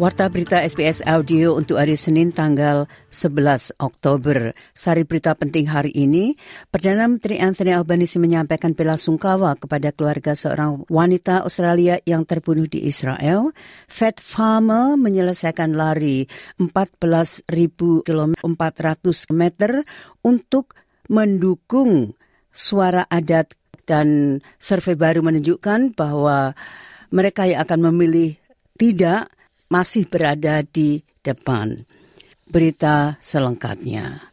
Warta berita SBS Audio untuk hari Senin tanggal 11 Oktober. Sari berita penting hari ini, Perdana Menteri Anthony Albanese menyampaikan bela sungkawa kepada keluarga seorang wanita Australia yang terbunuh di Israel. Fat Farmer menyelesaikan lari 14.400 meter untuk mendukung suara adat dan survei baru menunjukkan bahwa mereka yang akan memilih tidak masih berada di depan. Berita selengkapnya.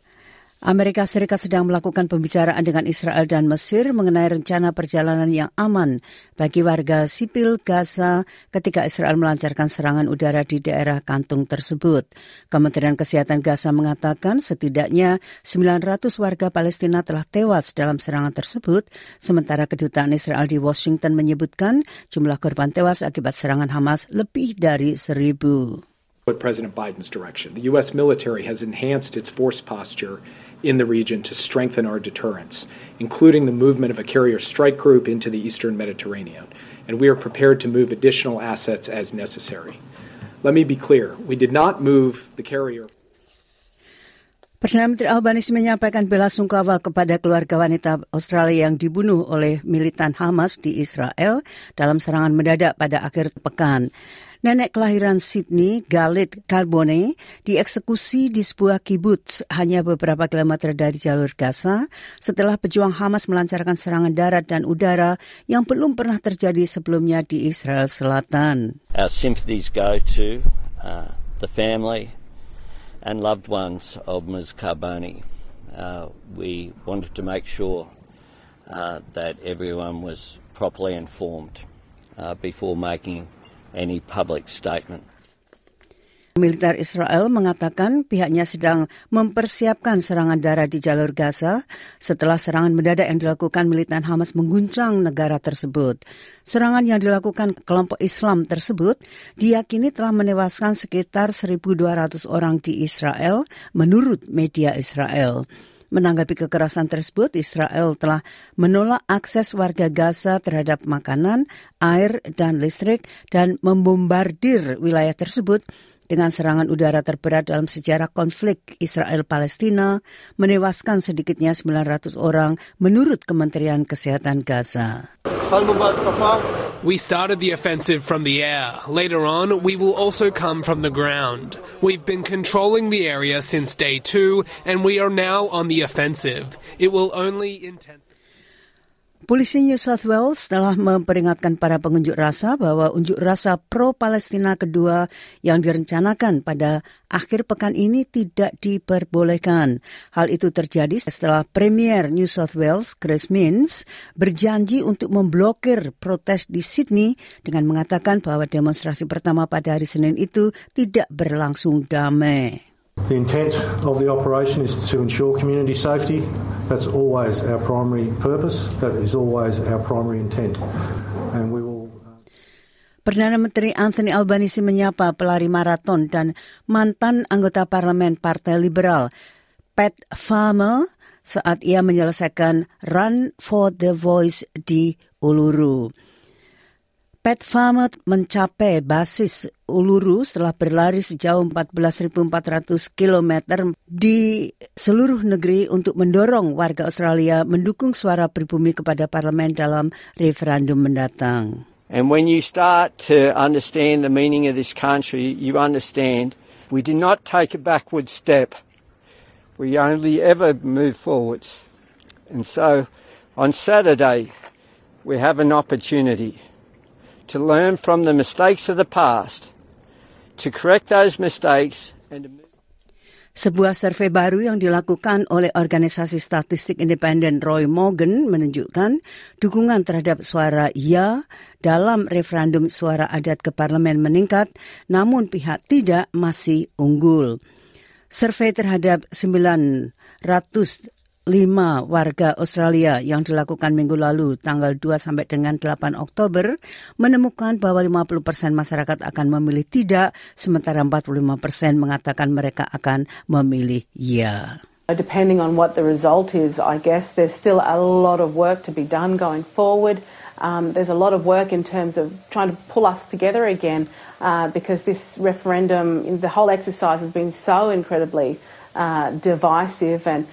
Amerika Serikat sedang melakukan pembicaraan dengan Israel dan Mesir mengenai rencana perjalanan yang aman bagi warga sipil Gaza ketika Israel melancarkan serangan udara di daerah kantung tersebut. Kementerian Kesehatan Gaza mengatakan setidaknya 900 warga Palestina telah tewas dalam serangan tersebut, sementara kedutaan Israel di Washington menyebutkan jumlah korban tewas akibat serangan Hamas lebih dari seribu. President Biden's direction. The U.S. military has enhanced its force posture in the region to strengthen our deterrence, including the movement of a carrier strike group into the eastern Mediterranean, and we are prepared to move additional assets as necessary. Let me be clear we did not move the carrier. Perdana Menteri Albanese menyampaikan bela sungkawa kepada keluarga wanita Australia yang dibunuh oleh militan Hamas di Israel dalam serangan mendadak pada akhir pekan. Nenek kelahiran Sydney, Galit Carbone, dieksekusi di sebuah kibbutz hanya beberapa kilometer dari jalur Gaza setelah pejuang Hamas melancarkan serangan darat dan udara yang belum pernah terjadi sebelumnya di Israel Selatan. Our sympathies go to uh, the family and loved ones of Ms. Carbone. Uh, we wanted to make sure uh, that everyone was properly informed uh, before making any public statement. Militer Israel mengatakan pihaknya sedang mempersiapkan serangan darat di jalur Gaza setelah serangan mendadak yang dilakukan militan Hamas mengguncang negara tersebut. Serangan yang dilakukan kelompok Islam tersebut diyakini telah menewaskan sekitar 1.200 orang di Israel menurut media Israel. Menanggapi kekerasan tersebut, Israel telah menolak akses warga Gaza terhadap makanan, air, dan listrik dan membombardir wilayah tersebut dengan serangan udara terberat dalam sejarah konflik Israel-Palestina menewaskan sedikitnya 900 orang menurut Kementerian Kesehatan Gaza. We started the offensive from the air. Later on, we will also come from the ground. We've been controlling the area since day two, and we are now on the offensive. It will only intensify. Polisi New South Wales telah memperingatkan para pengunjuk rasa bahwa unjuk rasa pro-Palestina kedua yang direncanakan pada akhir pekan ini tidak diperbolehkan. Hal itu terjadi setelah Premier New South Wales Chris Minns berjanji untuk memblokir protes di Sydney dengan mengatakan bahwa demonstrasi pertama pada hari Senin itu tidak berlangsung damai. The intent of the operation is to ensure community safety. That's always our primary purpose. That is always our primary intent. And we will uh, Perdana Menteri Anthony Albanese menyapa pelari maraton dan mantan anggota parlemen Partai Liberal Pat Farmer saat ia menyelesaikan Run for the Voice di Uluru. Pat Farmer mencapai basis Uluru setelah berlari sejauh 14.400 km di seluruh negeri untuk mendorong warga Australia mendukung suara pribumi kepada parlemen dalam referendum mendatang. And when you start to understand the meaning of this country, you understand we did not take a backward step. We only ever move forwards. And so on Saturday, we have an opportunity to learn from the mistakes of the past, to correct those mistakes, and to Sebuah survei baru yang dilakukan oleh organisasi statistik independen Roy Morgan menunjukkan dukungan terhadap suara ya dalam referendum suara adat ke parlemen meningkat, namun pihak tidak masih unggul. Survei terhadap 900 lima warga Australia yang dilakukan minggu lalu tanggal 2 sampai dengan 8 Oktober menemukan bahwa 50 persen masyarakat akan memilih tidak, sementara 45 persen mengatakan mereka akan memilih ya. Depending on what the result is, I guess there's still a lot of work to be done going forward. Um, there's a lot of work in terms of trying to pull us together again uh, because this referendum, the whole exercise has been so incredibly uh, divisive and.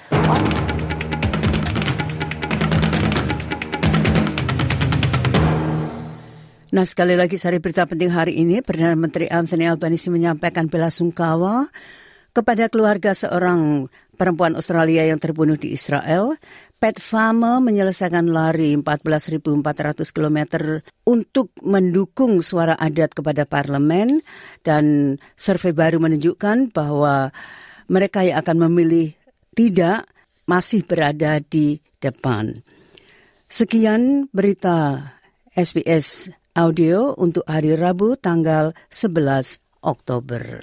Nah sekali lagi sari berita penting hari ini Perdana Menteri Anthony Albanese menyampaikan bela sungkawa kepada keluarga seorang perempuan Australia yang terbunuh di Israel. Pat Fama menyelesaikan lari 14.400 km untuk mendukung suara adat kepada parlemen dan survei baru menunjukkan bahwa mereka yang akan memilih tidak masih berada di depan. Sekian berita SBS audio untuk hari Rabu tanggal 11 Oktober.